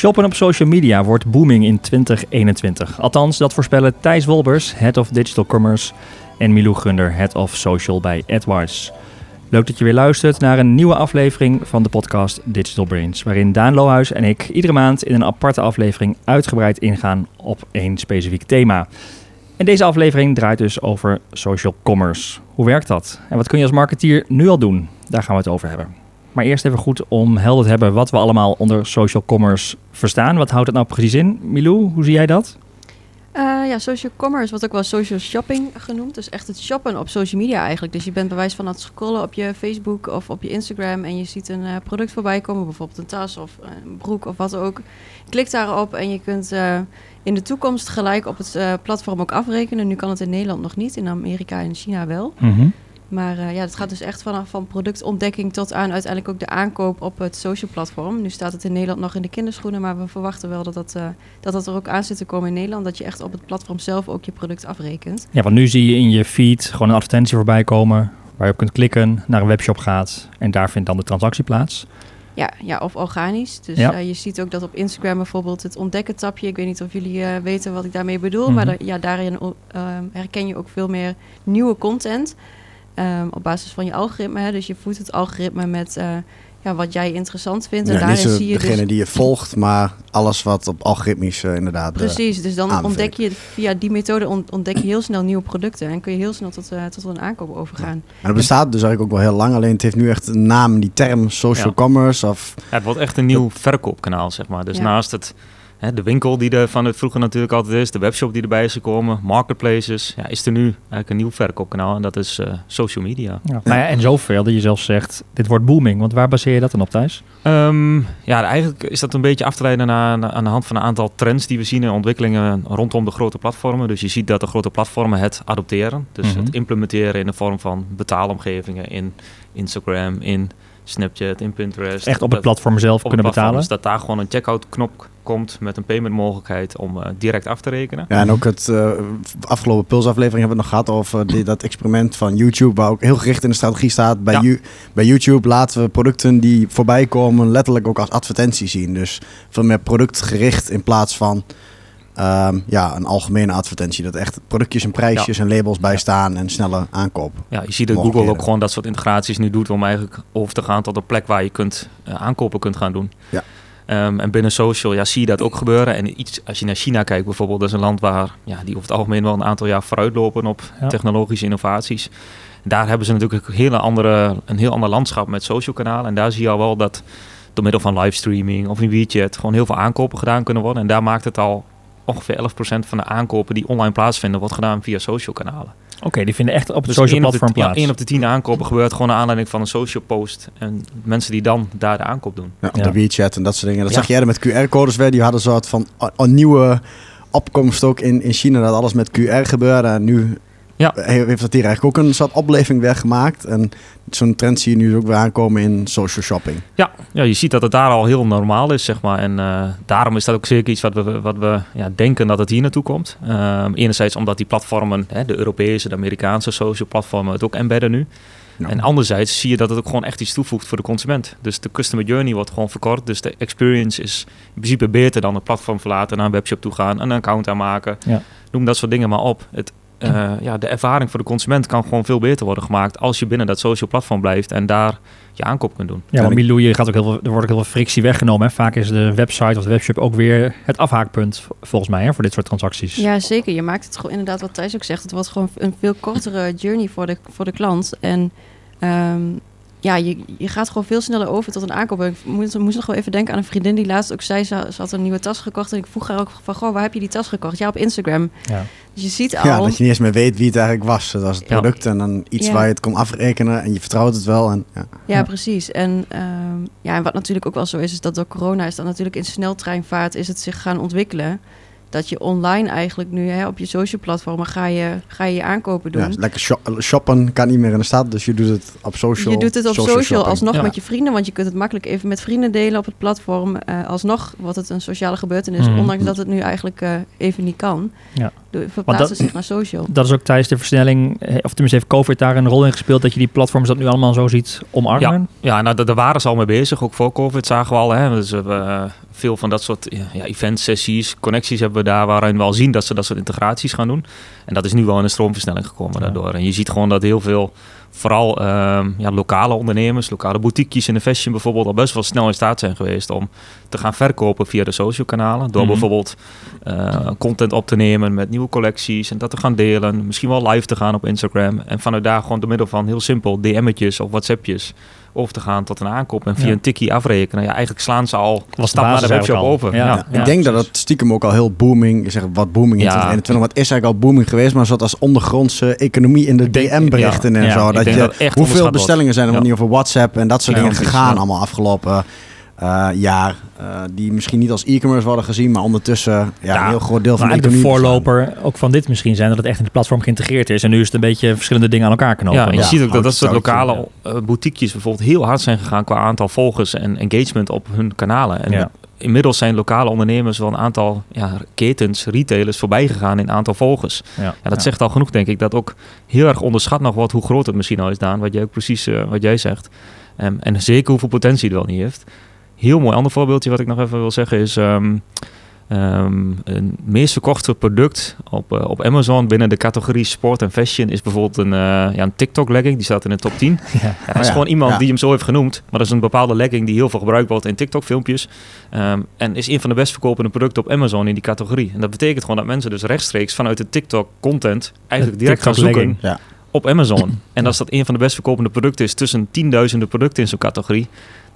Shoppen op social media wordt booming in 2021. Althans, dat voorspellen Thijs Wolbers, Head of Digital Commerce, en Milou Gunder, Head of Social bij AdWise. Leuk dat je weer luistert naar een nieuwe aflevering van de podcast Digital Brains, waarin Daan Lohuis en ik iedere maand in een aparte aflevering uitgebreid ingaan op één specifiek thema. En deze aflevering draait dus over social commerce. Hoe werkt dat? En wat kun je als marketeer nu al doen? Daar gaan we het over hebben. Maar eerst even goed om helder te hebben wat we allemaal onder social commerce verstaan. Wat houdt het nou precies in? Milou, hoe zie jij dat? Uh, ja, social commerce wordt ook wel social shopping genoemd. Dus echt het shoppen op social media eigenlijk. Dus je bent bewijs van aan het scrollen op je Facebook of op je Instagram... en je ziet een uh, product voorbij komen, bijvoorbeeld een tas of een broek of wat ook. Klik daarop en je kunt uh, in de toekomst gelijk op het platform ook afrekenen. Nu kan het in Nederland nog niet, in Amerika en China wel. Mm -hmm. Maar uh, ja, het gaat dus echt vanaf van productontdekking tot aan uiteindelijk ook de aankoop op het social platform. Nu staat het in Nederland nog in de kinderschoenen, maar we verwachten wel dat dat, uh, dat, dat er ook aan zit te komen in Nederland. Dat je echt op het platform zelf ook je product afrekent. Ja, want nu zie je in je feed gewoon een advertentie voorbij komen waar je op kunt klikken, naar een webshop gaat en daar vindt dan de transactie plaats. Ja, ja, of organisch. Dus ja. uh, je ziet ook dat op Instagram bijvoorbeeld het ontdekken tapje. Ik weet niet of jullie uh, weten wat ik daarmee bedoel. Mm -hmm. Maar da ja, daarin uh, herken je ook veel meer nieuwe content. Um, op basis van je algoritme. Hè? Dus je voedt het algoritme met uh, ja, wat jij interessant vindt. Ja, en daarin niet zo zie je degene dus... die je volgt, maar alles wat op algoritmisch uh, inderdaad. Precies, dus dan ontdek je via die methode ontdek je heel snel nieuwe producten en kun je heel snel tot, uh, tot een aankoop overgaan. Ja. En dat bestaat dus eigenlijk ook wel heel lang, alleen het heeft nu echt een naam, die term social ja. commerce. Of... Ja, het wordt echt een nieuw verkoopkanaal, zeg maar. Dus naast het Hè, de winkel die er van het vroeger natuurlijk altijd is, de webshop die erbij is gekomen, marketplaces, ja, is er nu eigenlijk een nieuw verkoopkanaal en dat is uh, social media. Ja. Nou ja, en zoveel dat je zelf zegt, dit wordt booming. Want waar baseer je dat dan op, Thijs? Um, ja, eigenlijk is dat een beetje af te leiden naar, aan de hand van een aantal trends die we zien in ontwikkelingen rondom de grote platformen. Dus je ziet dat de grote platformen het adopteren, dus mm -hmm. het implementeren in de vorm van betaalomgevingen in Instagram, in Snapchat, in Pinterest. Echt op het platform zelf kunnen betalen? Dus dat daar gewoon een checkout knop komt met een payment mogelijkheid om uh, direct af te rekenen. Ja, en ook het uh, afgelopen pulsaflevering hebben we het nog gehad over die, dat experiment van YouTube, waar ook heel gericht in de strategie staat. Bij, ja. bij YouTube laten we producten die voorbij komen letterlijk ook als advertentie zien. Dus veel meer productgericht in plaats van um, ja, een algemene advertentie. Dat echt productjes en prijsjes ja. en labels bij staan en snelle aankoop. Ja, je ziet dat Google ook gewoon dat soort integraties nu doet om eigenlijk over te gaan tot een plek waar je kunt uh, aankopen kunt gaan doen. Ja. Um, en binnen social ja, zie je dat ook gebeuren. En iets, als je naar China kijkt bijvoorbeeld, dat is een land waar ja, die over het algemeen wel een aantal jaar vooruit lopen op ja. technologische innovaties. Daar hebben ze natuurlijk een, hele andere, een heel ander landschap met social kanalen. En daar zie je al wel dat door middel van livestreaming of in WeChat gewoon heel veel aankopen gedaan kunnen worden. En daar maakt het al ongeveer 11% van de aankopen die online plaatsvinden, wordt gedaan via social kanalen. Oké, okay, die vinden echt op het dus social platform plaats. Ja, 1 op de 10 aankopen gebeurt gewoon naar aanleiding van een social post. En mensen die dan daar de aankoop doen. Ja, op ja. de WeChat en dat soort dingen. Dat ja. zag jij er met QR-codes weer. Die hadden een soort van een nieuwe opkomst ook in, in China. Dat alles met QR gebeurde. En nu ja. heeft dat hier eigenlijk ook een soort opleving weggemaakt. En zo'n trend zie je nu ook weer aankomen in social shopping. Ja, ja je ziet dat het daar al heel normaal is, zeg maar. En uh, daarom is dat ook zeker iets wat we, wat we ja, denken dat het hier naartoe komt. Uh, enerzijds omdat die platformen, hè, de Europese, de Amerikaanse social platformen, het ook embedden nu. Ja. En anderzijds zie je dat het ook gewoon echt iets toevoegt voor de consument. Dus de customer journey wordt gewoon verkort. Dus de experience is in principe beter dan het platform verlaten, naar een webshop toe gaan, een account aanmaken. Ja. Noem dat soort dingen maar op. Het, uh, ja, de ervaring voor de consument kan gewoon veel beter worden gemaakt als je binnen dat social platform blijft en daar je aankoop kunt doen. Ja, maar Milou, je gaat ook heel veel, er wordt ook heel veel frictie weggenomen. Hè? Vaak is de website of de webshop ook weer het afhaakpunt volgens mij hè, voor dit soort transacties. Ja, zeker. Je maakt het gewoon inderdaad wat Thijs ook zegt. Het wordt gewoon een veel kortere journey voor de, voor de klant. En um, ja, je, je gaat gewoon veel sneller over tot een aankoop. Ik moest, moest nog wel even denken aan een vriendin die laatst ook zei... Ze, ze had een nieuwe tas gekocht en ik vroeg haar ook van... Goh, waar heb je die tas gekocht? Ja, op Instagram. Ja. Dus je ziet al... Ja, dat je niet eens meer weet wie het eigenlijk was. Dat was het product ja. en dan iets ja. waar je het kon afrekenen... en je vertrouwt het wel. En, ja. ja, precies. En, um, ja, en wat natuurlijk ook wel zo is... is dat door corona is dat natuurlijk in sneltreinvaart... is het zich gaan ontwikkelen dat je online eigenlijk nu hè, op je social platformen ga je, ga je, je aankopen doen. Ja, lekker shoppen kan niet meer in de stad, dus je doet het op social. Je doet het op social, social alsnog ja. met je vrienden, want je kunt het makkelijk even met vrienden delen op het platform. Uh, alsnog wordt het een sociale gebeurtenis, mm. ondanks dat het nu eigenlijk uh, even niet kan. Ja. Verplaatsen dat- zich naar social. Dat is ook tijdens de versnelling, eh, of tenminste heeft COVID daar een rol in gespeeld, dat je die platforms dat nu allemaal zo ziet omarmen? Ja, nou, da- daar waren ze al mee bezig. Ook voor COVID zagen we al. Hè. Dus we hebben eh, veel van dat soort ja, ja, event sessies, connecties hebben we daar waarin we al zien dat ze dat soort integraties gaan doen. En dat is nu wel in een stroomversnelling gekomen Ja. daardoor. En je ziet gewoon dat heel veel, vooral ehm, ja, lokale ondernemers, lokale boutiquejes in de fashion bijvoorbeeld, al best wel snel in staat zijn geweest om te gaan verkopen via de social kanalen. Door Mhm. bijvoorbeeld eh, content op te nemen met nieuwe collecties en dat te gaan delen. Misschien wel live te gaan op Instagram. En vanuit daar gewoon door middel van heel simpel DM'tjes of WhatsAppjes over te gaan tot een aankoop en via Ja. een tikkie afrekenen. Ja, eigenlijk slaan ze al Was stap naar de webshop over. Ja. Ja. Ja, ik denk dat dat stiekem ook al heel booming, ik zeg wat booming in Ja. 2021, maar het is eigenlijk al booming geweest, maar zoals ondergrondse economie in de DM-berichten ja, en ja, zo. Dat je, dat het echt hoeveel bestellingen zijn er Ja. niet over WhatsApp en dat soort Ja, dingen gegaan ja. allemaal afgelopen jaar. eh, die misschien niet als e-commerce worden gezien, maar ondertussen ja, Ja, een heel groot deel van de eigenlijk de economie bestaan. voorloper ook van dit misschien zijn, dat het echt in het platform geïntegreerd is. En nu is het een beetje verschillende dingen aan elkaar knopen. Ja, en je Ja, ziet ook dat houdt dat soort lokale eh, boutiquejes bijvoorbeeld heel hard zijn gegaan qua aantal volgers en engagement op hun kanalen. En Ja. inmiddels zijn lokale ondernemers wel een aantal ja, ketens, retailers voorbij gegaan in aantal volgers. Ja, Ja, dat zegt al genoeg, denk ik. Dat ook heel erg onderschat nog wordt hoe groot het misschien al is, Daan. Wat jij ook precies eh, wat jij zegt. Ehm, en zeker hoeveel potentie het wel niet heeft. Heel mooi ander voorbeeldje wat ik nog even wil zeggen is... ehm, een meest verkochte product op, eh, op Amazon binnen de categorie sport en fashion is bijvoorbeeld een, eh, ja, een TikTok legging. Die staat in de top 10. Ja. Ja, dat is ja. gewoon iemand Ja. die hem zo heeft genoemd. Maar dat is een bepaalde legging die heel veel gebruikt wordt in TikTok filmpjes. Ehm, en is een van de best verkopende producten op Amazon in die categorie. En dat betekent gewoon dat mensen dus rechtstreeks vanuit de TikTok content eigenlijk De direct gaan zoeken. Op Amazon. En als dat een van de best verkopende producten is tussen tienduizenden producten in zo'n categorie.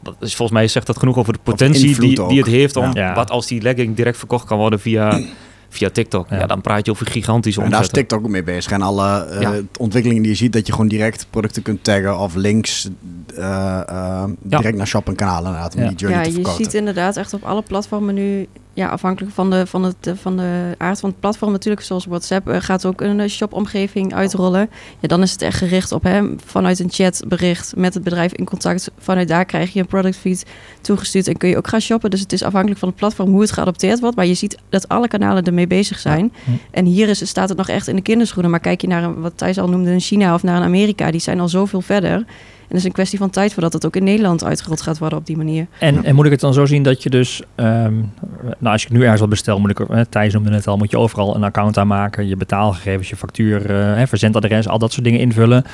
Dat is volgens mij zegt dat genoeg over de potentie die, die het heeft om Ja. wat als die legging direct verkocht kan worden via, via TikTok. Ja. Ja. dan praat je over gigantische En daar is omzetten. TikTok ook mee bezig. En alle eh, Ja. ontwikkelingen die je ziet, dat je gewoon direct producten kunt taggen of links eh, eh, direct naar shop en kanalen inderdaad, om Ja. die journey Ja, te je verkopen. ziet inderdaad echt op alle platformen nu, ja, afhankelijk van de, van het, van de aard van het platform natuurlijk, zoals WhatsApp, eh, gaat ook een eh, shopomgeving uitrollen. Ja, dan is het echt gericht op hem vanuit een chatbericht met het bedrijf in contact. Vanuit daar krijg je een product feed toegestuurd en kun je ook gaan shoppen. Dus het is afhankelijk van het platform hoe het geadopteerd wordt. Maar je ziet dat alle kanalen ermee bezig zijn. Hm. En hier is, staat het nog echt in de kinderschoenen. Maar kijk je naar een, wat Thijs al noemde, een China of naar een Amerika, die zijn al zoveel verder. En het is een kwestie van tijd voordat het ook in Nederland uitgerold gaat worden op die manier. En, en moet ik het dan zo zien dat je dus, ehm, nou als ik nu ergens wat bestel, moet ik, eh, Thijs noemde het al, moet je overal een account aanmaken, je betaalgegevens, je factuur, eh, hè, verzendadres, al dat soort dingen invullen.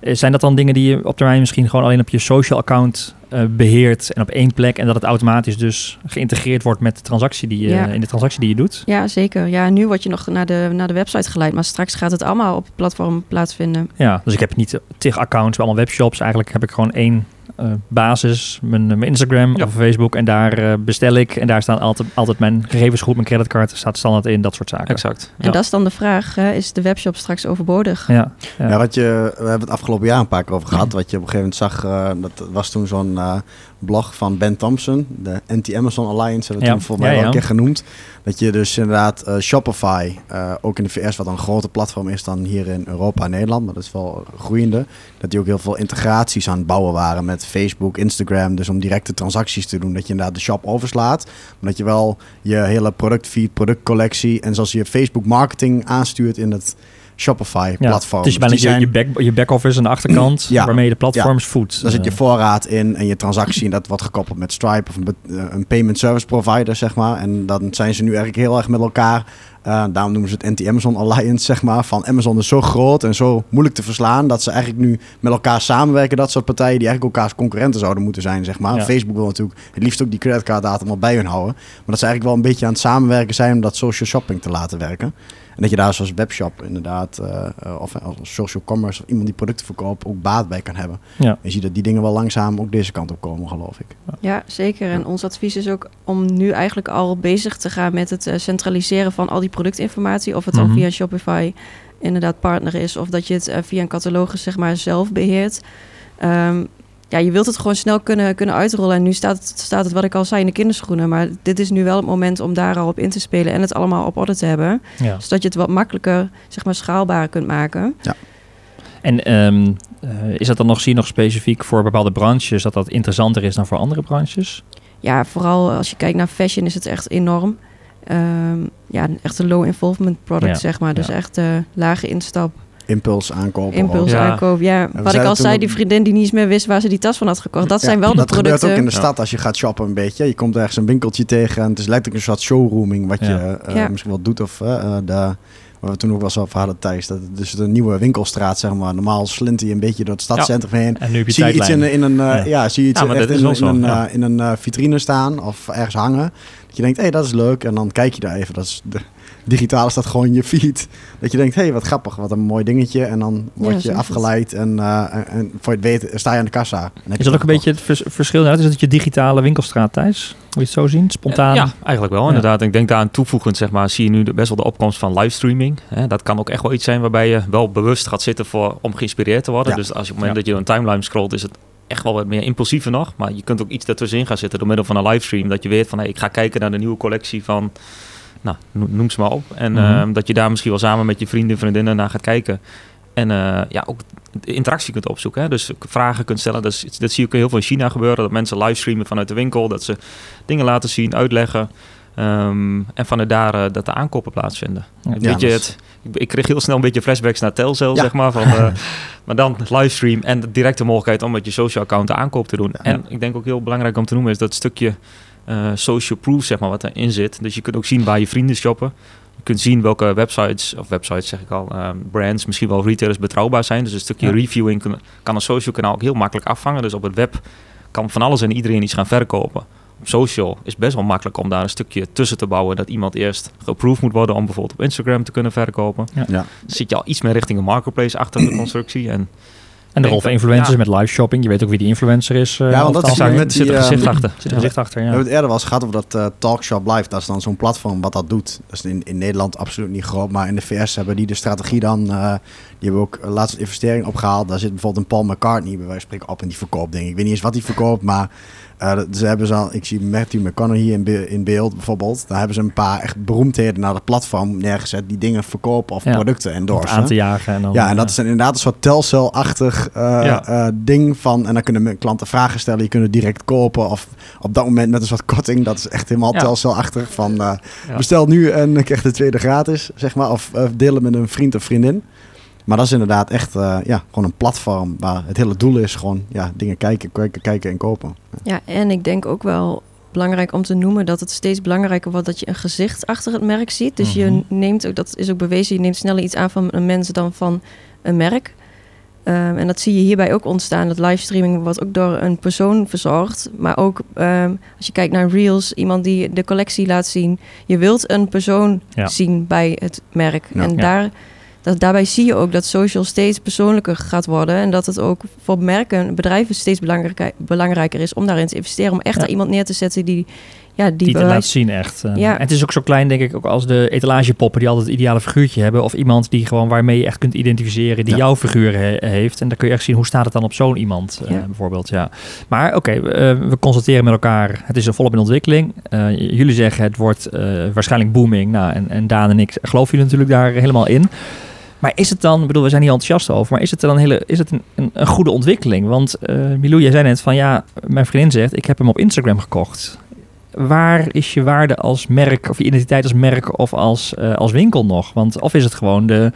Eh, Zijn dat dan dingen die je op termijn misschien gewoon alleen op je social account eh, beheert en op één plek en dat het automatisch dus geïntegreerd wordt met de transactie die je, Ja. in de transactie die je doet? Ja, zeker. Ja, nu word je nog naar de, naar de website geleid, maar straks gaat het allemaal op het platform plaatsvinden. Ja, dus ik heb niet tig accounts bij allemaal webshops. Eigenlijk heb ik gewoon één eh, basis, mijn, mijn Instagram Ja. of Facebook. En daar eh, bestel ik. En daar staan altijd, altijd mijn gegevens goed. Mijn creditcard staat standaard in, dat soort zaken. Exact. En dat is dan de vraag, hè, is de webshop straks overbodig? Ja, ja. Ja, wat je, we hebben het afgelopen jaar een paar keer over gehad. Wat je op een gegeven moment zag, eh, dat was toen zo'n eh, blog van Ben Thompson, de Anti-Amazon Alliance, hebben we Ja. toen volgens mij Ja, keer genoemd. Dat je dus inderdaad eh, Shopify, eh, ook in de VS, wat een groter platform is dan hier in Europa en Nederland, maar dat is wel groeiende. Dat die ook heel veel integraties aan het bouwen waren met Facebook, Instagram. Dus om directe transacties te doen, dat je inderdaad de shop overslaat. Maar dat je wel je hele productfeed, productcollectie en zoals je Facebook marketing aanstuurt in het Shopify Ja, Dus bijna die je, je, back, je back-office aan de achterkant, Ja. waarmee je de platforms voedt. Daar zit je voorraad in en je transactie en dat wordt gekoppeld met Stripe of een, eh, een payment service provider, zeg maar. En dan zijn ze nu eigenlijk heel erg met elkaar. Eh, daarom noemen ze het Anti-Amazon Alliance, zeg maar. Van Amazon is zo groot en zo moeilijk te verslaan dat ze eigenlijk nu met elkaar samenwerken. Dat soort partijen die eigenlijk elkaars concurrenten zouden moeten zijn, zeg maar. Ja. Facebook wil natuurlijk het liefst ook die creditcarddata wel bij hun houden. Maar dat ze eigenlijk wel een beetje aan het samenwerken zijn om dat social shopping te laten werken. En dat je daar zoals webshop inderdaad, eh, eh, of als social commerce of iemand die producten verkoopt, ook baat bij kan hebben. Ja. Je ziet dat die dingen wel langzaam ook deze kant op komen, geloof ik. Ja, zeker. En ons advies is ook om nu eigenlijk al bezig te gaan met het eh, centraliseren van al die productinformatie. Of het Mhm. dan via Shopify inderdaad partner is, of dat je het eh, via een catalogus zeg maar zelf beheert. Ehm, ja, je wilt het gewoon snel kunnen, kunnen uitrollen. En nu staat het, staat het, wat ik al zei, in de kinderschoenen. Maar dit is nu wel het moment om daar al op in te spelen en het allemaal op orde te hebben. ja. Zodat je het wat makkelijker, zeg maar, schaalbaar kunt maken. En ehm, eh, is dat dan nog, zie je nog specifiek voor bepaalde branches dat dat interessanter is dan voor andere branches? Ja, vooral als je kijkt naar fashion is het echt enorm. Ehm, ja, echt een low involvement product, Ja, zeg maar. Dus ja. echt eh, lage instap, Impuls aankopen. impuls Ja. aankoop. Ja, wat ik al zei, die vriendin die niet eens meer wist waar ze die tas van had gekocht. Dat Ja, zijn wel de dat gebeurt producten. ook in de stad als je gaat shoppen een beetje. Je komt ergens een winkeltje tegen en het is letterlijk een soort showrooming wat Ja. je eh, Ja. misschien wel doet. Of de, waar we toen ook wel eens over hadden, Thijs. Dat het dus de nieuwe winkelstraat, zeg maar. Normaal slinter je een beetje door het stadscentrum heen. En nu heb je Zie je iets in, in een, eh, Ja. ja. zie je iets Ja, echt is in, in zo, een, ja. eh, in een eh, vitrine staan of ergens hangen. Dat je denkt, hé, hey, dat is leuk. En dan kijk je daar even. Dat is de, digitaal is dat gewoon je feed. Dat je denkt, hé, hey, wat grappig, wat een mooi dingetje. En dan word je afgeleid en, eh, en, en voor je het weet sta je aan de kassa. Is dat ook een beetje het vers- verschil? Nou, is het je digitale winkelstraat, Thijs? Moet je het zo zien? Spontaan? Ja, eigenlijk wel, Ja. inderdaad. Ik denk daaraan toevoegend, zeg maar, zie je nu de- best wel de opkomst van livestreaming. Hè, dat kan ook echt wel iets zijn waarbij je wel bewust gaat zitten voor, om geïnspireerd te worden. Ja. Dus als je op het moment Ja. dat je een timeline scrolt, is het echt wel wat meer impulsiever nog. Maar je kunt ook iets daartussenin gaan zitten door middel van een livestream. Dat je weet van, hey, ik ga kijken naar de nieuwe collectie van, nou, no- noem ze maar op. En Mhm. ehm, dat je daar misschien wel samen met je vrienden, vriendinnen naar gaat kijken. En eh, ja, ook interactie kunt opzoeken. Hè? Dus vragen kunt stellen. Dat, is, dat zie ik heel veel in China gebeuren. Dat mensen livestreamen vanuit de winkel. Dat ze dingen laten zien, uitleggen. Ehm, en vanuit daar eh, dat de aankopen plaatsvinden. Ja, Weet ja, je, het, ik, ik kreeg heel snel een beetje flashbacks naar Telcel, Ja. zeg maar. Van, eh, maar dan livestream en de directe mogelijkheid om met je social account de aankoop te doen. En ik denk ook heel belangrijk om te noemen is dat stukje eh, social proof, zeg maar, wat erin zit. Dus je kunt ook zien waar je vrienden shoppen. Je kunt zien welke websites, of websites zeg ik al, ehm, brands, misschien wel retailers betrouwbaar zijn. Dus een stukje Ja. reviewing kan, kan een social kanaal ook heel makkelijk afvangen. Dus op het web kan van alles en iedereen iets gaan verkopen. Op social is best wel makkelijk om daar een stukje tussen te bouwen. Dat iemand eerst geapproved moet worden om bijvoorbeeld op Instagram te kunnen verkopen. Ja. Dan zit je al iets meer richting een marketplace achter de constructie. En En de rol van influencers Ja. met live shopping. Je weet ook wie die influencer is. eh, Ja, want dat je algemeen. met zit er die, gezicht ehm, achter. Zit er een gezicht achter, We ja. hebben het eerder wel eens gehad over dat eh, Talkshop Live. Dat is dan zo'n platform wat dat doet. Dat is in, in Nederland absoluut niet groot. Maar in de VS hebben die de strategie dan... eh, die hebben ook laatst een investering opgehaald. Daar zit bijvoorbeeld een Paul McCartney bij wijze van spreken op. En die verkoopt dingen. Ik weet niet eens wat hij verkoopt. Maar eh, ze hebben ze al... Ik zie Matthew McConaughey in, be- in beeld bijvoorbeeld. Daar hebben ze een paar echt beroemdheden naar het platform neergezet. Die dingen verkopen of Ja. producten het endorsen. aan te jagen. En dan, Ja, en dat eh, is inderdaad een soort telcel-achtig eh, Ja. eh, ding van... En dan kunnen klanten vragen stellen, je kunt het direct kopen. Of op dat moment met een soort korting. Dat is echt helemaal Ja. telcel-achtig. Van eh, Ja. bestel nu en krijg de tweede gratis, zeg maar. Of eh, delen met een vriend of vriendin. Maar dat is inderdaad echt eh, ja, gewoon een platform waar het hele doel is gewoon ja, dingen kijken, kijken, kijken en kopen. Ja, en ik denk ook wel belangrijk om te noemen dat het steeds belangrijker wordt dat je een gezicht achter het merk ziet. Dus Mhm. je neemt ook, dat is ook bewezen, je neemt sneller iets aan van een mens dan van een merk. Ehm, en dat zie je hierbij ook ontstaan. Dat livestreaming wordt ook door een persoon verzorgd. Maar ook ehm, als je kijkt naar Reels, iemand die de collectie laat zien. Je wilt een persoon Ja. zien bij het merk. Ja. En Ja. daar, dat, daarbij zie je ook dat social steeds persoonlijker gaat worden. En dat het ook voor merken, bedrijven steeds belangrijker, belangrijker is om daarin te investeren. Om echt Ja. daar iemand neer te zetten die, ja, die, die bewijs- laten zien echt. eh. Ja. En het is ook zo klein, denk ik, ook als de etalagepoppen die altijd het ideale figuurtje hebben. Of iemand die gewoon waarmee je echt kunt identificeren, die Ja. jouw figuur he- heeft. En dan kun je echt zien, hoe staat het dan op zo'n iemand, eh, Ja. bijvoorbeeld. Ja. Maar oké, we, eh, we constateren met elkaar, het is er volop in ontwikkeling. Jullie zeggen, het wordt waarschijnlijk booming. Nou, en, en Daan en ik geloven jullie natuurlijk daar helemaal in. Maar is het dan, ik bedoel, we zijn hier enthousiast over, maar is het dan een, hele, is het een, een, goede ontwikkeling? Want eh Milou, jij zei net van ja, mijn vriendin zegt, ik heb hem op Instagram gekocht. Waar is je waarde als merk, of je identiteit als merk of als, eh, als winkel nog? Want of is het gewoon de,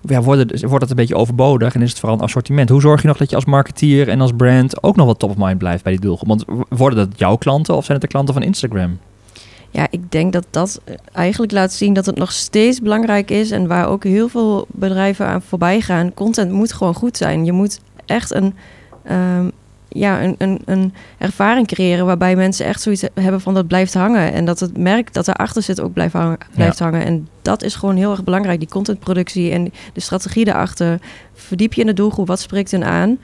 ja, wordt, het, wordt het een beetje overbodig en is het vooral een assortiment? Hoe zorg je nog dat je als marketeer en als brand ook nog wat top of mind blijft bij die doelgroep? Want worden dat jouw klanten of zijn het de klanten van Instagram? Ja, ik denk dat dat eigenlijk laat zien dat het nog steeds belangrijk is. En waar ook heel veel bedrijven aan voorbij gaan. Content moet gewoon goed zijn. Je moet echt een, ehm, ja, een, een, een ervaring creëren waarbij mensen echt zoiets hebben van dat blijft hangen. En dat het merk dat erachter zit ook blijft hangen. Blijft hangen. En dat is gewoon heel erg belangrijk. Die contentproductie en de strategie daarachter. Verdiep je in de doelgroep. Wat spreekt hen aan?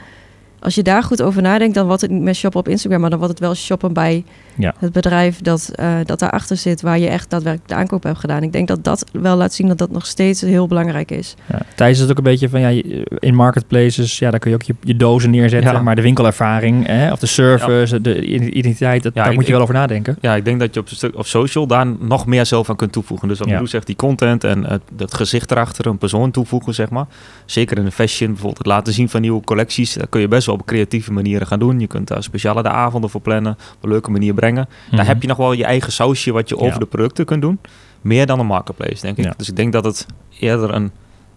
Als je daar goed over nadenkt, dan wordt het niet meer shoppen op Instagram, maar dan wordt het wel shoppen bij Ja. het bedrijf dat, eh dat daarachter zit, waar je echt daadwerkelijk de aankoop hebt gedaan. Ik denk dat dat wel laat zien dat dat nog steeds heel belangrijk is. Ja. Thijs is het ook een beetje van ja, in marketplaces, ja, daar kun je ook je, je dozen neerzetten, Ja. maar de winkelervaring hè, of de service, de identiteit, dat, Ja, daar ik- moet je wel over nadenken. Ja, ik denk dat je op, een stuk, op social daar nog meer zelf aan kunt toevoegen. Dus wat Ja. Zegt, die content en het, het gezicht erachter, een persoon toevoegen, zeg maar. Zeker in de fashion, bijvoorbeeld het laten zien van nieuwe collecties. Dat kun je best wel op creatieve manieren gaan doen. Je kunt daar speciale avonden voor plannen, op een leuke manier brengen. Brengen. Mhm. Daar heb je nog wel je eigen sausje wat je over Ja. de producten kunt doen. Meer dan een marketplace, denk ik. Ja. Dus ik denk dat het eerder een,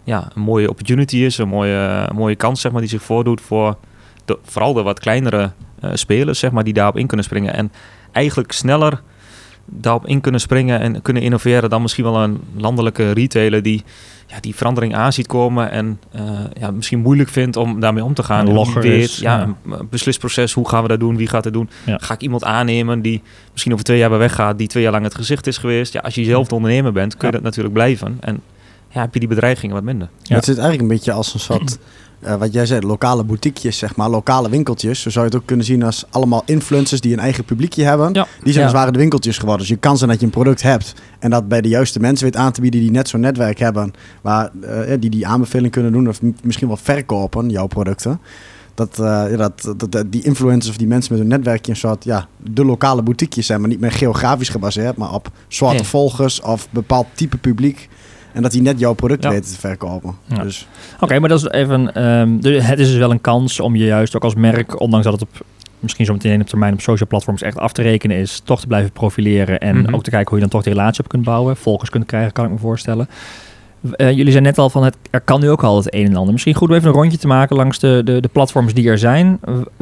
ja, een mooie opportunity is, een mooie, een mooie kans zeg maar, die zich voordoet voor de, vooral de wat kleinere eh, spelers zeg maar, die daarop in kunnen springen. En eigenlijk sneller daarop in kunnen springen en kunnen innoveren dan misschien wel een landelijke retailer die ja, die verandering aan ziet komen en eh, ja, misschien moeilijk vindt om daarmee om te gaan. Een En logger niet weet, is, ja, ja. een- beslisproces, hoe gaan we dat doen, wie gaat het doen? Ja. Ga ik iemand aannemen die misschien over twee jaar weer weggaat, die twee jaar lang het gezicht is geweest? Ja, als je zelf de ondernemer bent, kun je dat natuurlijk blijven. En ja, heb je die bedreigingen wat minder. Ja. Het zit eigenlijk een beetje als een soort, eh, wat jij zei, lokale boutiquejes, zeg maar, lokale winkeltjes. Zo zou je het ook kunnen zien als allemaal influencers die een eigen publiekje hebben. Ja. Die zijn Ja. als het ware de winkeltjes geworden. Dus je kan zijn dat je een product hebt en dat bij de juiste mensen weet aan te bieden die net zo'n netwerk hebben, waar, eh, die die aanbeveling kunnen doen of misschien wel verkopen, jouw producten. Dat, eh, dat, dat, dat die influencers of die mensen met een netwerkje een soort, ja, de lokale boutiquejes zijn, maar niet meer geografisch gebaseerd, maar op zwarte volgers of bepaald type publiek. En dat die net jouw product Ja. weten te verkopen. Ja. Dus Oké, maar dat is even. ehm, het is dus wel een kans om je juist ook als merk, ondanks dat het op misschien zo meteen op termijn op social platforms echt af te rekenen is, toch te blijven profileren en Mhm. ook te kijken hoe je dan toch die relatie op kunt bouwen, volgers kunt krijgen, kan ik me voorstellen. Eh, jullie zijn net al van het, er kan nu ook al het een en ander. Misschien goed om even een rondje te maken langs de, de, de platforms die er zijn.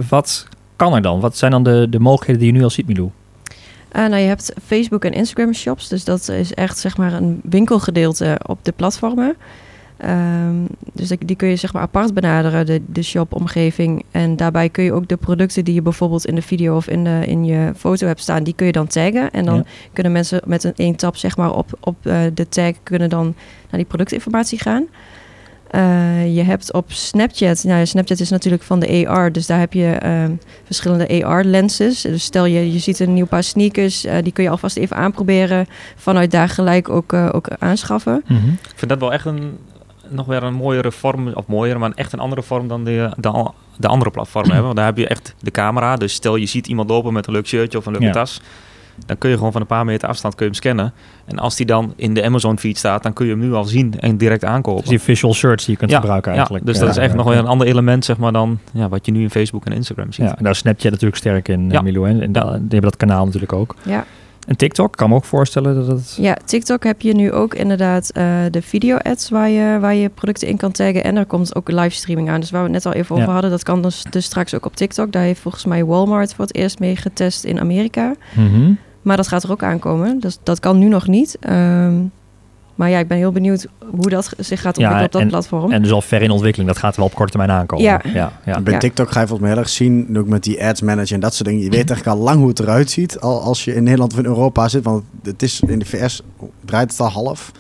Wat kan er dan? Wat zijn dan de, de mogelijkheden die je nu al ziet, Milou? Eh, nou, je hebt Facebook en Instagram shops. Dus dat is echt zeg maar een winkelgedeelte op de platformen. Ehm, dus die die kun je zeg maar apart benaderen, de, de shop-omgeving. En daarbij kun je ook de producten die je bijvoorbeeld in de video of in, de, in je foto hebt staan, die kun je dan taggen. En dan Ja. kunnen mensen met een één tap zeg maar op, op eh, de tag kunnen dan naar die productinformatie gaan. Eh, je hebt op Snapchat, nou ja, Snapchat is natuurlijk van de AR, dus daar heb je ehm, verschillende AR-lenses. Dus stel je, je ziet een nieuw paar sneakers, eh, die kun je alvast even aanproberen. Vanuit daar gelijk ook, eh, ook aanschaffen. Ik vind dat wel echt een, nog weer een mooiere vorm, of mooier, maar echt een andere vorm dan de, de, de andere platformen hebben. Want daar heb je echt de camera. Dus stel je ziet iemand lopen met een leuk shirtje of een leuke Ja. tas. Dan kun je gewoon van een paar meter afstand kun je hem scannen. En als die dan in de Amazon feed staat, dan kun je hem nu al zien en direct aankopen. Dus die visual search die je kunt Ja, gebruiken ja, eigenlijk. dus Ja, dat is echt ja, nog ja. wel een ander element zeg maar, dan ja, wat je nu in Facebook en Instagram ziet. Ja, en daar Snapchat natuurlijk sterk in, Ja. Milou. hè. En da- die hebben dat kanaal natuurlijk ook. Ja. En TikTok, kan me ook voorstellen dat het... Ja, TikTok heb je nu ook inderdaad eh, de video-ads waar je, waar je producten in kan taggen. En er komt ook livestreaming aan. Dus waar we het net al even Ja. over hadden, dat kan dus, dus straks ook op TikTok. Daar heeft volgens mij Walmart voor het eerst mee getest in Amerika. Mhm. Maar dat gaat er ook aankomen. Dus dat kan nu nog niet. Ehm, maar ja, ik ben heel benieuwd hoe dat zich gaat Ja, ontwikkelen op dat en- platform. En dus al ver in ontwikkeling, dat gaat wel op korte termijn aankomen. Ja. ja, ja. bij Ja. TikTok ga je volgens mij heel erg zien, ook met die ads manager en dat soort dingen. Je weet eigenlijk al lang hoe het eruit ziet al als je in Nederland of in Europa zit. Want het is in de VS draait het al half.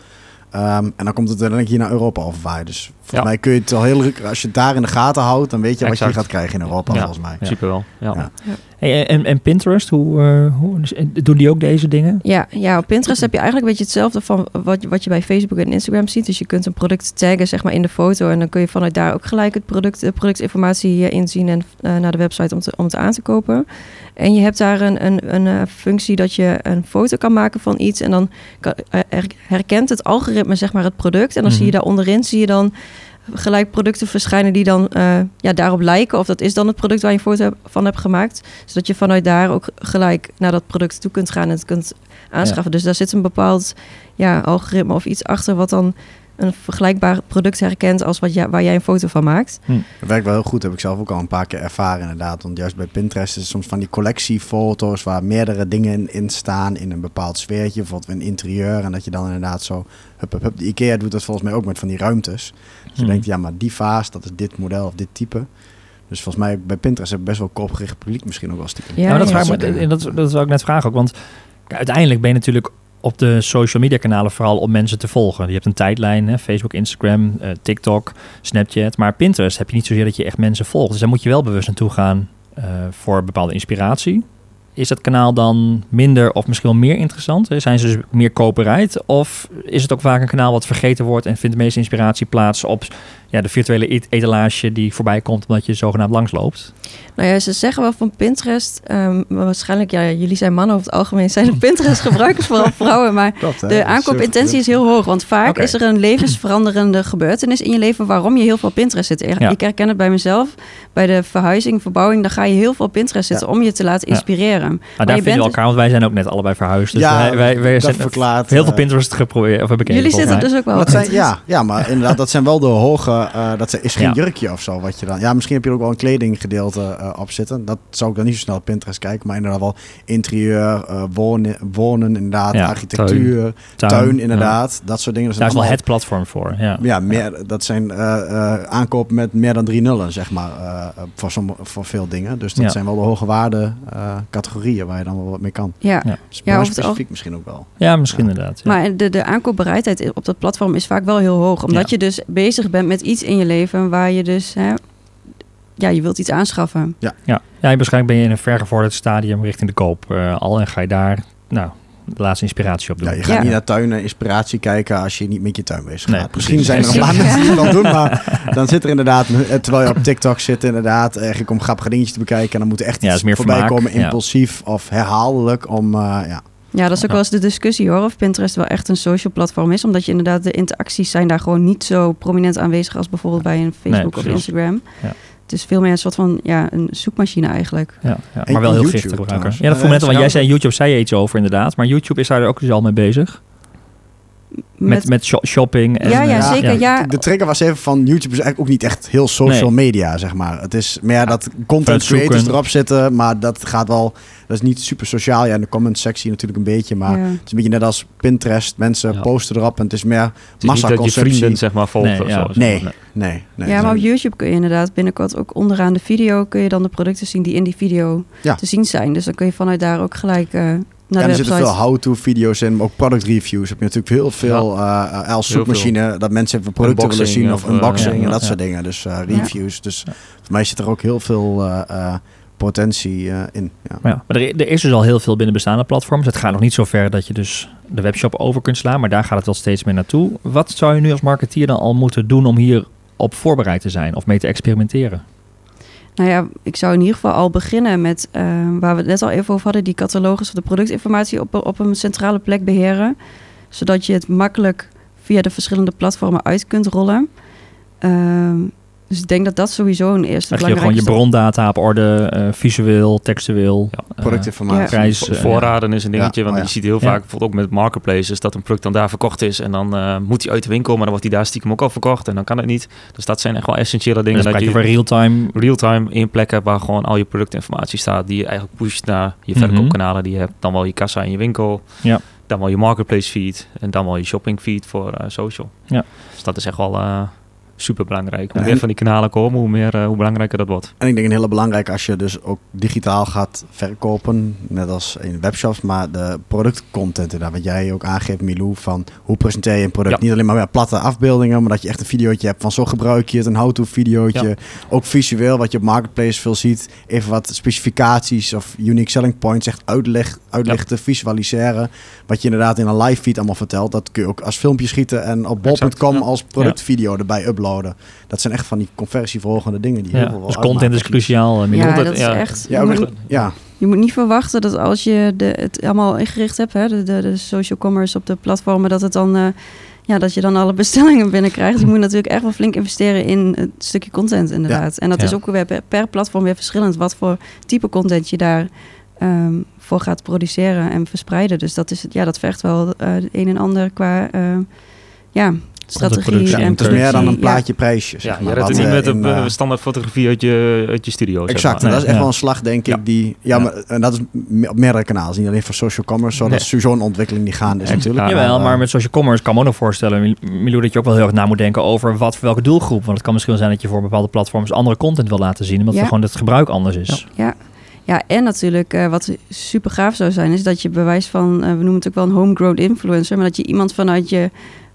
Ehm, en dan komt het uiteindelijk hier naar Europa overwaaien. Dus volgens Ja. mij kun je het al heel als je het daar in de gaten houdt, dan weet je wat je gaat krijgen in Europa Ja. volgens mij. Ja. Super wel. Ja. Ja. Hey, en, en Pinterest, hoe, eh, hoe, doen die ook deze dingen? Ja, ja, op Pinterest heb je eigenlijk een beetje hetzelfde van wat, je- wat je bij Facebook en Instagram ziet. Dus je kunt een product taggen zeg maar, in de foto. En dan kun je vanuit daar ook gelijk het product, de productinformatie eh, inzien en eh, naar de website om, te, om het aan te kopen. En je hebt daar een, een, een eh, functie dat je een foto kan maken van iets. En dan kan, eh, her- herkent het algoritme zeg maar, het product. En dan zie je Mhm. daar onderin zie je dan gelijk producten verschijnen die dan eh, ja, daarop lijken. Of dat is dan het product waar je een foto van hebt gemaakt. Zodat je vanuit daar ook gelijk naar dat product toe kunt gaan en het kunt aanschaffen. Dus daar zit een bepaald ja, algoritme of iets achter wat dan een vergelijkbaar product herkent als wat jij, waar jij een foto van maakt. Dat werkt wel heel goed, heb ik zelf ook al een paar keer ervaren inderdaad. Want juist bij Pinterest is het soms van die collectiefoto's waar meerdere dingen in, in staan in een bepaald sfeertje, bijvoorbeeld een interieur. En dat je dan inderdaad zo, hup, hup, hup. De IKEA doet dat volgens mij ook met van die ruimtes. Dus je Hmm. denkt, ja, maar die vaas, dat is dit model of dit type. Dus volgens mij bij Pinterest heb ik best wel koopgericht publiek misschien ook wel stiekem. Ja, maar dat, ja. me, dingen. en dat, dat zou ik net vragen ook. Want uiteindelijk ben je natuurlijk op de social media kanalen vooral om mensen te volgen. Je hebt een tijdlijn, hè, Facebook, Instagram, eh, TikTok, Snapchat. Maar Pinterest heb je niet zozeer dat je echt mensen volgt. Dus daar moet je wel bewust naartoe gaan eh, voor bepaalde inspiratie. Is dat kanaal dan minder of misschien wel meer interessant? Zijn ze dus meer koperheid? Of is het ook vaak een kanaal wat vergeten wordt en vindt de meeste inspiratie plaats op ja, de virtuele et- etalage die voorbij komt omdat je zogenaamd langsloopt. Nou ja, ze zeggen wel van Pinterest. ehm, maar waarschijnlijk, ja, jullie zijn mannen over het algemeen, zijn de Pinterest-gebruikers vooral vrouwen. Maar Klopt, de aankoopintentie is heel hoog. Want vaak is er een levensveranderende gebeurtenis in je leven waarom je heel veel Pinterest zit. Ik Ja. ik herken het bij mezelf. Bij de verhuizing, verbouwing, dan ga je heel veel op Pinterest zitten om je te laten Ja. inspireren. Maar je daar vinden bent we elkaar, want wij zijn ook net allebei verhuisd. Dus Ja, wij, wij, zijn verklaart, heel veel eh, Pinterest geprobeerd. Of bekeken, Jullie zitten dus ook wel zijn, Pinterest. ja, ja, maar inderdaad, dat zijn wel de hoge... eh, dat is geen Ja. jurkje of zo wat je dan... Ja, misschien heb je er ook wel een kledinggedeelte eh, op zitten. Dat zou ik dan niet zo snel op Pinterest kijken. Maar inderdaad wel interieur, eh, wonen, wonen inderdaad, Ja, architectuur, tuin, inderdaad. Dat soort dingen. Dat Daar is wel het platform voor. Ja. Ja, meer, dat zijn eh eh, aankopen met meer dan drie nullen, zeg maar, eh, voor, somm- voor veel dingen. Dus dat Ja. zijn wel de hoge waarde eh, categorieën waar je dan wel wat mee kan. Ja. Ja. Dus specifiek misschien ook wel. Ja, misschien Ja. inderdaad. Ja. Maar de, de aankoopbereidheid op dat platform is vaak wel heel hoog. Omdat Ja. je dus bezig bent met iets in je leven waar je dus... Hè, ja, je wilt iets aanschaffen. ja. ja, waarschijnlijk ben je in een vergevorderd stadium richting de koop eh, al en ga je daar nou, de laatste inspiratie op doen. Ja, je gaat Ja. niet naar tuin en inspiratie kijken als je niet met je tuin bezig Nee, gaat. precies. Misschien zijn er een Ja. paar mensen die het wel doen, maar dan zit er inderdaad, eh, terwijl je op TikTok zit, inderdaad, eigenlijk om grappige dingetjes te bekijken. En dan moet er echt Ja, iets meer voorbij vermaak, komen, ja. impulsief of herhaaldelijk om, eh, ja. Ja, dat is ook Ja. wel eens de discussie hoor. Of Pinterest wel echt een social platform is. Omdat je inderdaad, de interacties zijn daar gewoon niet zo prominent aanwezig als bijvoorbeeld bij een Facebook of. Instagram. Ja. Het is veel meer een soort van ja, een zoekmachine eigenlijk. Ja, ja, maar wel heel YouTube gebruiker. trouwens. Ja, dat me net al, want jij zei YouTube, zei je iets over inderdaad. Maar YouTube is daar ook dus al mee bezig. Met, met, sho- shopping. En, ja, ja, eh, zeker. Ja, De trigger was even van YouTube is eigenlijk ook niet echt heel social media, zeg maar. Het is meer dat content creators erop zitten, maar dat gaat wel, dat is niet super sociaal. Ja, in de comment sectie natuurlijk een beetje, maar ja. het is een beetje net als Pinterest. Mensen Ja. posten erop en het is meer Het is niet dat je massaconsumptie. vrienden zeg maar volgen Nee, of ja. zo. zeg Nee. maar. Nee, nee. ja, maar op. YouTube kun je inderdaad binnenkort ook onderaan de video... kun je dan de producten zien die in die video Ja. te zien zijn. Dus dan kun je vanuit daar ook gelijk eh, naar Ja, de er zitten veel how-to video's in, maar ook product reviews. Heb je natuurlijk heel veel eh als Heel zoekmachine dat mensen even producten willen zien of of, eh, unboxing ja, en dat ja. soort dingen. Dus eh, reviews. Dus voor mij zit er ook heel veel eh, eh, potentie eh, in. Ja. Maar ja, maar er, er is dus al heel veel binnen bestaande platforms. Het gaat nog niet zo ver dat je dus de webshop over kunt slaan, maar daar gaat het wel steeds meer naartoe. Wat zou je nu als marketeer dan al moeten doen om hier op voorbereid te zijn of mee te experimenteren? Nou ja, ik zou in ieder geval al beginnen met eh, waar we het net al even over hadden, die catalogus of de productinformatie op, op een centrale plek beheren. Zodat je het makkelijk via de verschillende platformen uit kunt rollen. Ehm, dus ik denk dat dat sowieso een eerste Dat je gewoon belangrijke je brondata op orde, eh, visueel, textueel. Ja. eh, Productinformatie. Prijs. Eh, Voorraden is een dingetje, Ja, want oh ja. je ziet heel Ja. vaak bijvoorbeeld ook met marketplaces dat een product dan daar verkocht is en dan eh, moet hij uit de winkel, maar dan wordt hij daar stiekem ook al verkocht en dan kan het niet. Dus dat zijn echt wel essentiële dingen Dus dat je real-time. real-time in plekken hebt waar gewoon al je productinformatie staat die je eigenlijk pusht naar je Mhm. verkoopkanalen die je hebt. Dan wel je kassa in je winkel, Ja. dan wel je marketplace feed en dan wel je shopping feed voor eh, social. Ja. Dus dat is echt wel eh, super belangrijk. Hoe meer van die kanalen komen, hoe, meer, eh, hoe belangrijker dat wordt. En ik denk een hele belangrijke als je dus ook digitaal gaat verkopen, net als in webshops, maar de productcontent inderdaad, wat jij ook aangeeft Milou, van hoe presenteer je een product. Ja. Niet alleen maar platte afbeeldingen, maar dat je echt een videootje hebt van zo gebruik je het, een how-to videootje. Ja. Ook visueel, wat je op Marketplace veel ziet, even wat specificaties of unique selling points echt uitleg, uitlichten, visualiseren. Wat je inderdaad in een live feed allemaal vertelt, dat kun je ook als filmpje schieten en op bol.com als productvideo erbij uploaden. Dat zijn echt van die conversieverhogende dingen die heel Ja. veel Dus uitmaken. content is cruciaal. eh, Ja, dat is ja. echt. Ja, je, moet, ja. je moet niet verwachten dat als je de, het allemaal ingericht hebt, hè, de, de, de social commerce op de platformen, dat het dan. eh, ja, dat je dan alle bestellingen binnenkrijgt. Je moet natuurlijk echt wel flink investeren in het stukje content, inderdaad. En dat Ja. is ook weer per, platform weer verschillend wat voor type content je daar ehm, voor gaat produceren en verspreiden. Dus dat, is, het- ja, dat vergt wel eh, het een en ander qua ja, strategie en en Het is meer dan een Ja. plaatje prijsje. Zeg Ja, je maar, redt het wat, niet eh, met een eh, eh, standaard fotografie uit je, uit je studio. zeg Exact, maar. en dat is echt Ja. wel een slag, denk ik, Ja. die... Ja, Ja. Maar, en dat is op meerdere kanalen, niet alleen voor social commerce. Zo, Nee. Dat is sowieso een ontwikkeling die gaande is Ja, natuurlijk. ja, Jawel, maar met social commerce kan me ook nog voorstellen, Mil- Milou, dat je ook wel heel erg na moet denken over wat voor welke doelgroep. Want het kan misschien wel zijn dat je voor bepaalde platforms andere content wil laten zien, omdat Ja. gewoon het gebruik anders is. Ja. Ja, en natuurlijk eh, wat super gaaf zou zijn, is dat je bewijs van, eh, we noemen het ook wel een homegrown influencer, maar dat je iemand vanuit je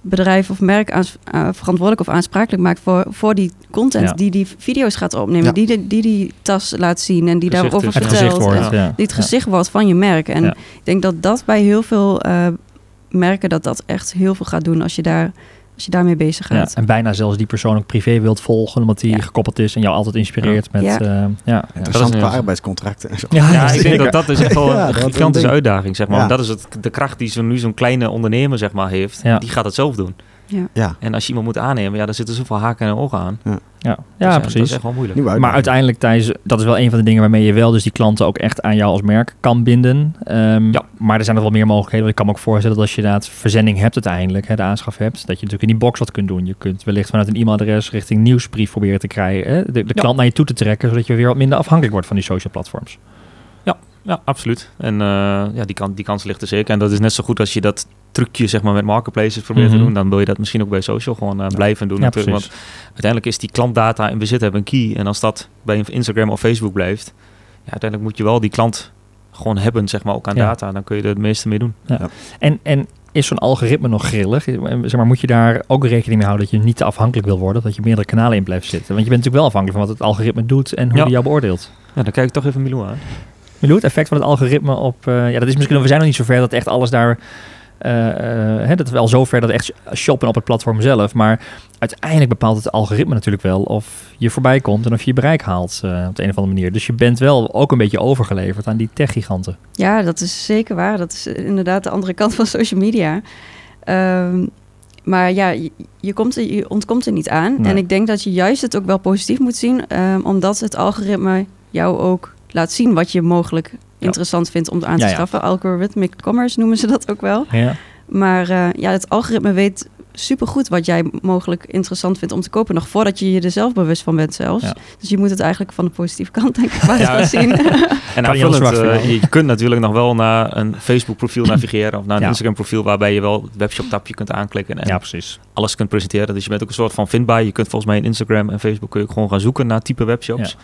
bedrijf of merk aans- eh, verantwoordelijk of aansprakelijk maakt voor, voor die content Ja. die die video's gaat opnemen, Ja. die, die die die tas laat zien en die Gezicht daarover is, vertelt. gezicht wordt, en ja. die het gezicht wordt van je merk. En Ja. ik denk dat dat bij heel veel eh, merken dat dat echt heel veel gaat doen als je daar als je daarmee bezig Ja, gaat. en bijna zelfs die persoon ook privé wilt volgen, omdat die Ja. gekoppeld is en jou altijd inspireert met... Ja. eh, ja, ja. Interessant qua arbeidscontracten en zo. Ja, Ja, ik denk dat dat is echt wel een gigantische uitdaging, zeg maar. Dat is het, de kracht die zo nu zo'n kleine ondernemer, zeg maar, heeft. Ja. Die gaat het zelf doen. Ja, En als je iemand moet aannemen, ja, daar zitten zoveel haken en ogen aan. Ja, Dus ja Dat precies. is echt wel moeilijk. Maar uiteindelijk, Thijs, dat is wel een van de dingen waarmee je wel dus die klanten ook echt aan jou als merk kan binden. Ehm, Ja. Maar er zijn nog wel meer mogelijkheden. Want ik kan me ook voorstellen dat als je inderdaad verzending hebt uiteindelijk, hè, de aanschaf hebt, dat je natuurlijk in die box wat kunt doen. Je kunt wellicht vanuit een e-mailadres richting nieuwsbrief proberen te krijgen. Hè, de de Ja. klant naar je toe te trekken, zodat je weer wat minder afhankelijk wordt van die social platforms. Ja, absoluut. En eh, ja, die, kan, die kans ligt er zeker. En dat is net zo goed als je dat trucje zeg maar, met marketplaces probeert Mhm. te doen. Dan wil je dat misschien ook bij social gewoon eh, blijven doen. Ja, natuurlijk. precies. Want uiteindelijk is die klantdata in bezit hebben een key. En als dat bij een Instagram of Facebook blijft, ja, uiteindelijk moet je wel die klant gewoon hebben, zeg maar, ook aan Ja. data. Dan kun je er het meeste mee doen. En, en is zo'n algoritme nog grillig? Zeg maar, moet je daar ook rekening mee houden dat je niet te afhankelijk wil worden, dat je meerdere kanalen in blijft zitten? Want je bent natuurlijk wel afhankelijk van wat het algoritme doet en hoe Ja. die jou beoordeelt. Ja, dan kijk ik toch even Milou aan. Milou, het effect van het algoritme op... eh, ja, dat is misschien... We zijn nog niet zover dat echt alles daar... eh, hè, dat wel zover dat echt shoppen op het platform zelf. Maar uiteindelijk bepaalt het algoritme natuurlijk wel of je voorbij komt en of je je bereik haalt op de een of andere manier. Dus je bent wel ook een beetje overgeleverd aan die techgiganten. Ja, dat is zeker waar. Dat is inderdaad de andere kant van social media. Ehm, maar ja, je, je, komt er, je ontkomt er niet aan. Nee. En ik denk dat je juist het ook wel positief moet zien, ehm, omdat het algoritme jou ook laat zien wat je mogelijk interessant vindt om aan te schaffen. Algorithmic commerce noemen ze dat ook wel. Ja. Maar eh, ja, het algoritme weet supergoed wat jij mogelijk interessant vindt om te kopen, nog voordat je je er zelf bewust van bent zelfs. Ja. Dus je moet het eigenlijk van de positieve kant denk ik maar Ja. eens zien. En aanvullend, eh, je kunt natuurlijk nog wel naar een Facebook profiel navigeren of naar een Ja. Instagram profiel waarbij je wel het webshop tapje kunt aanklikken en ja, precies. alles kunt presenteren. Dus je bent ook een soort van vindbaar. Je kunt volgens mij in Instagram en Facebook kun je ook gewoon gaan zoeken naar type webshops.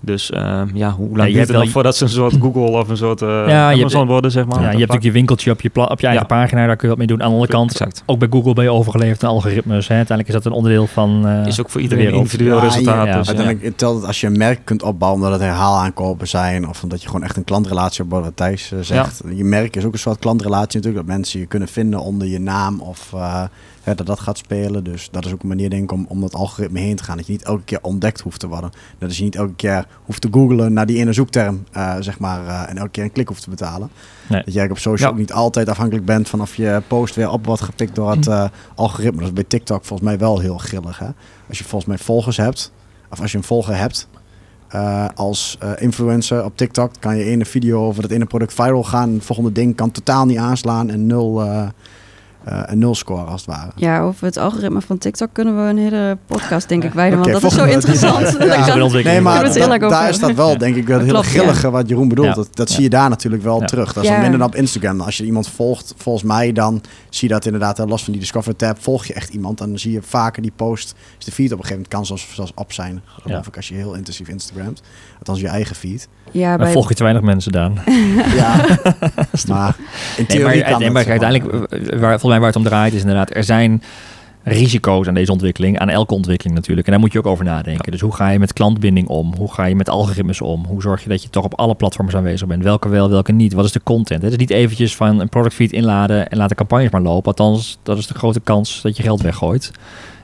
Dus ehm, ja, hoe lang je duurt het wel- nog voordat ze een soort Google of een soort eh je Amazon hebt- worden, zeg maar? Ja, je hebt natuurlijk je winkeltje op je, pla- op je eigen Ja. pagina, daar kun je wat mee doen. Aan de andere kant, Exact. ook bij Google ben je overgeleverd aan algoritmes. Hè. Uiteindelijk is dat een onderdeel van eh, Is ook voor de iedereen een individueel Ja, resultaat. ja, dus, ja. Uiteindelijk telt het als je een merk kunt opbouwen dat het herhaalaankopen zijn. Of dat je gewoon echt een klantrelatie opbouwt, wat Thijs eh, zegt. Je merk is ook een soort klantrelatie natuurlijk. Dat mensen je kunnen vinden onder je naam of eh, hè, dat dat gaat spelen. Dus dat is ook een manier denk ik om, om dat algoritme heen te gaan. Dat je niet elke keer ontdekt hoeft te worden. Dat is je niet elke keer hoeft te googlen naar die ene zoekterm, eh, zeg maar. eh, en elke keer een klik hoeft te betalen. Nee. Dat jij op social Ja. ook niet altijd afhankelijk bent van of je post weer op wordt gepikt door het eh, algoritme. Dat is bij TikTok volgens mij wel heel grillig. Hè? Als je volgens mij volgers hebt, of als je een volger hebt als influencer op TikTok, kan je ene video over dat ene product viral gaan. Het volgende ding kan totaal niet aanslaan en nul, eh, een nul score als het ware. Ja, over het algoritme van TikTok kunnen we een hele podcast denk ik wijden, want dat is zo interessant. Ja. Ja. Nee, maar heel da- daar is dat wel, denk ik, dat hele ja. grillige wat Jeroen bedoelt. Ja. Dat, dat Ja. zie je daar natuurlijk wel Ja. terug. Dat is Ja. dan minder dan op Instagram. Als je iemand volgt, volgens mij, dan zie je dat inderdaad, hè, los van die Discover tab, volg je echt iemand. Dan zie je vaker die post, is de feed op een gegeven moment kan zelfs, zelfs op zijn. Geloof Ja. ik, als je heel intensief Instagramt. Althans, je eigen feed. Ja, bij, volg je te weinig mensen, Daan. Ja, maar in Nee, theorie maar, kan nee, maar zeg maar. uiteindelijk, eh, waar, volgens mij waar het om draait, is inderdaad, er zijn risico's aan deze ontwikkeling, aan elke ontwikkeling natuurlijk. En daar moet je ook over nadenken. Dus hoe ga je met klantbinding om? Hoe ga je met algoritmes om? Hoe zorg je dat je toch op alle platforms aanwezig bent? Welke wel, welke niet? Wat is de content? Het is niet eventjes van een product feed inladen en laten campagnes maar lopen. Althans, dat is de grote kans dat je geld weggooit.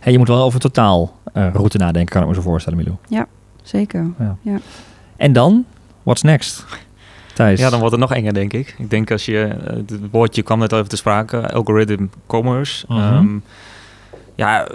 Je moet wel over totaal eh, route nadenken, kan ik me zo voorstellen, Milou. zeker. En dan, what's next? Thijs? Ja, dan wordt het nog enger, denk ik. Ik denk als je, eh, het woordje kwam net al even te sprake, algorithm commerce. Mhm. Ehm, ja,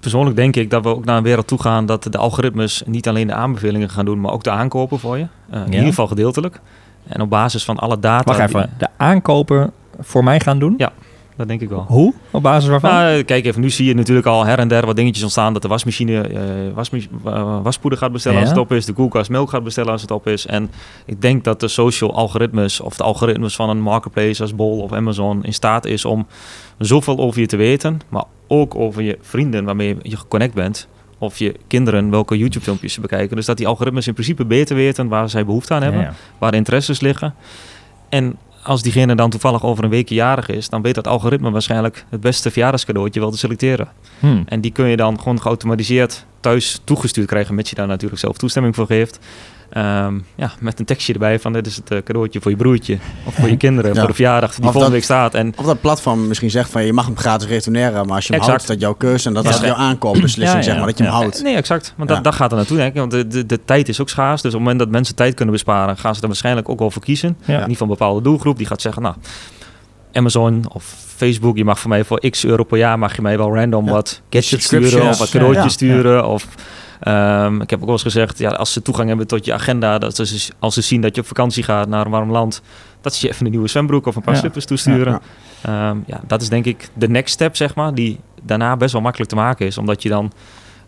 persoonlijk denk ik dat we ook naar een wereld toe gaan dat de algoritmes niet alleen de aanbevelingen gaan doen, maar ook de aankopen voor je. Eh, In ieder geval gedeeltelijk. En op basis van alle data. Wacht even, de aankopen voor mij gaan doen? Ja. Dat denk ik wel. Hoe? Op basis waarvan? Nou, kijk even, nu zie je natuurlijk al her en der wat dingetjes ontstaan. Dat de wasmachine wasmach- eh, waspoeder gaat bestellen als het op is. De koelkast melk gaat bestellen als het op is. En ik denk dat de social algoritmes of de algoritmes van een marketplace als Bol of Amazon in staat is om zoveel over je te weten. Maar ook over je vrienden waarmee je geconnect bent. Of je kinderen welke YouTube filmpjes ze bekijken. Dus dat die algoritmes in principe beter weten waar zij behoefte aan hebben. Ja, ja. Waar de interesses liggen. En als diegene dan toevallig over een weekje jarig is, dan weet dat algoritme waarschijnlijk het beste verjaardagscadeautje wel te selecteren. Hmm. En die kun je dan gewoon geautomatiseerd thuis toegestuurd krijgen, mits je daar natuurlijk zelf toestemming voor geeft. Ehm, ja, met een tekstje erbij van dit is het eh, cadeautje voor je broertje of voor je kinderen Ja. voor de verjaardag die Of volgende dat- week staat. En Of dat platform misschien zegt van je mag hem gratis retourneren, maar als je hem Exact. houdt, is dat jouw keuze en dat Ja. is jouw aankoopbeslissing, Ja, ja, zeg maar, dat je hem houdt. Nee, exact. Want Ja. dat, dat gaat er naartoe, denk ik. Want de, de, de tijd is ook schaars. Dus op het moment dat mensen tijd kunnen besparen, gaan ze er waarschijnlijk ook wel voor kiezen. Ja. Niet van een bepaalde doelgroep die gaat zeggen, nou, Amazon of Facebook, je mag voor mij voor x euro per jaar, mag je mij wel random Ja. wat gadgets sturen of wat cadeautjes Ja. sturen. Of, ehm, ik heb ook wel eens gezegd, ja, als ze toegang hebben tot je agenda, dat ze, als ze zien dat je op vakantie gaat naar een warm land, dat ze je even een nieuwe zwembroek of een paar Ja. slippers toesturen. Ja, Ehm, ja, dat is denk ik de next step, zeg maar, die daarna best wel makkelijk te maken is. Omdat je dan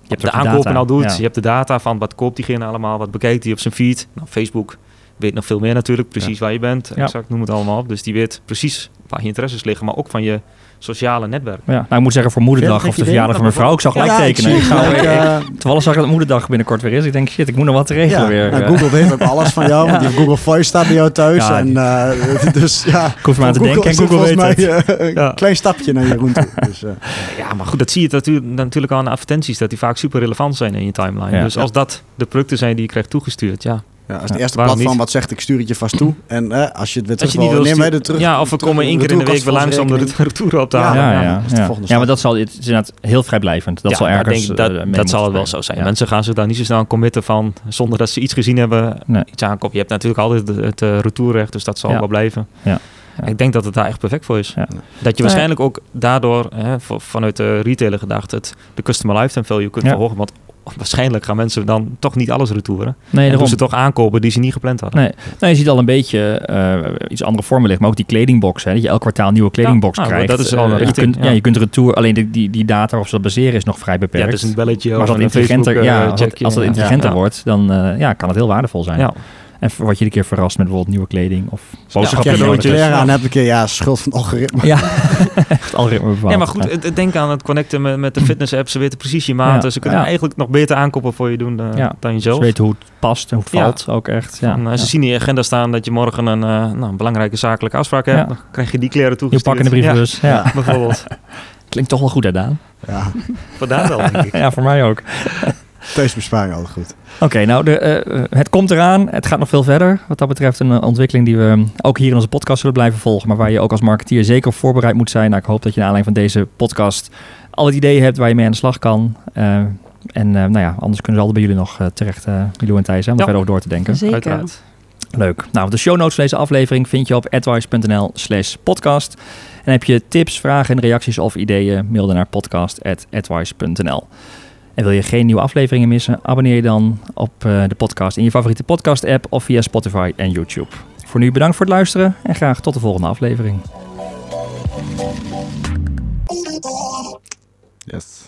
je hebt de aankopen al doet, ja. je hebt de data van wat koopt diegene allemaal, wat bekijkt hij op zijn feed. Nou, Facebook weet nog veel meer natuurlijk, precies waar je bent, Ja. exact, noem het allemaal op. Dus die weet precies waar je interesses liggen, maar ook van je sociale netwerk. Ja, nou, ik moet zeggen, voor moederdag of de verjaardag van mijn vrouw, ik zal gelijk Ja, ik tekenen. Ik ga het. weer- Ik, eh, Toevallig zag ik dat moederdag binnenkort weer is. Ik denk, shit, ik moet nog wat regelen ja, weer. nou, Eh, Google weet ook alles van jou, want die Google Voice staat bij jou thuis. Ja, en, eh, dus ja, ik hoef maar aan te denken en Google weet volgens het. eh, een Ja. klein stapje naar Jeroen toe. Dus, eh, Ja, maar goed, dat zie je natuurlijk, natuurlijk al aan de advertenties, dat die vaak super relevant zijn in je timeline. Ja. Dus als dat de producten zijn die je krijgt toegestuurd, ja. Ja, als het eerste platform niet? wat zegt, ik stuur het je vast toe. En eh, als je het weer terug je niet wil, wil neem wij de terug. ja, of we komen één keer in de week weer langs om de retour op te Ja, halen. Ja, ja, ja, de maar dat, zal, het is inderdaad heel vrijblijvend. Dat Ja, zal ergens denk dat, eh, dat zal het wel zo zijn. Ja. Mensen gaan zich daar niet zo snel aan committen van zonder dat ze iets gezien hebben, Nee. iets aankopen. Je hebt natuurlijk altijd het, het eh, retourrecht, dus dat zal Ja. wel blijven. Ja. Ja. Ik denk dat het daar echt perfect voor is. Ja. Dat je waarschijnlijk ook daardoor, hè, vanuit de retailer gedacht, het, de customer lifetime value kunt Ja. verhogen. Want waarschijnlijk gaan mensen dan toch niet alles retouren. Nee, en doen ze toch aankopen die ze niet gepland hadden. Nee, nou, je ziet al een beetje eh, iets andere vormen liggen. Maar ook die kledingbox. Hè, dat je elk kwartaal een nieuwe kledingbox nou, krijgt. dat is al een Eh, je, kunt, ja. ja. je kunt retour. Alleen de, die, die data waarop ze dat baseren is nog vrij beperkt. Ja, dus een belletje maar of als dat een intelligenter, Facebook, ja, eh, als dat, checkje. als dat Ja. intelligenter Ja. wordt, dan eh, ja, kan het heel waardevol zijn. Ja. En word je een keer verrast met bijvoorbeeld nieuwe kleding of Als boodschappen. je een leraar aan hebt, een keer ja, schuld van het algoritme. Ja, het algoritme bepaalt. Ja, maar goed, het- het denken aan het connecten met, met de fitness-app. Ze weten precies je maat. Ja. Ze kunnen Ja. eigenlijk nog beter aankopen voor je doen eh, Ja. dan Ze jezelf. weten hoe het past en hoe het Ja. valt ook echt. Ja. En, eh, Ze Ja. zien in je agenda staan dat je morgen een, eh, nou, een belangrijke zakelijke afspraak hebt. Ja. Dan krijg je die kleren toegestuurd. pak in de brievenbus. Ja. Ja, bijvoorbeeld. Klinkt toch wel goed, hè, Daan? Ja, Vandaar wel, denk ik. Ja, voor mij ook. Thuisbesparing altijd goed. Oké, nou, de, eh, het komt eraan. Het gaat nog veel verder. Wat dat betreft een eh, ontwikkeling die we um, ook hier in onze podcast zullen blijven volgen. Maar waar je ook als marketeer zeker op voorbereid moet zijn. Nou, ik hoop dat je naar aanleiding van deze podcast al het ideeën hebt waar je mee aan de slag kan. Eh, en eh, nou ja, anders kunnen ze altijd bij jullie nog eh, terecht, eh Milo en Thijs, hè, om er Ja. verder over door te denken. Zeker. Uiteraard. Leuk. Nou, de show notes van deze aflevering vind je op advice.nl slash podcast. En heb je tips, vragen en reacties of ideeën, mail dan naar podcast.advice.nl. En wil je geen nieuwe afleveringen missen, abonneer je dan op eh, de podcast in je favoriete podcast app of via Spotify en YouTube. Voor nu bedankt voor het luisteren en graag tot de volgende aflevering. Yes.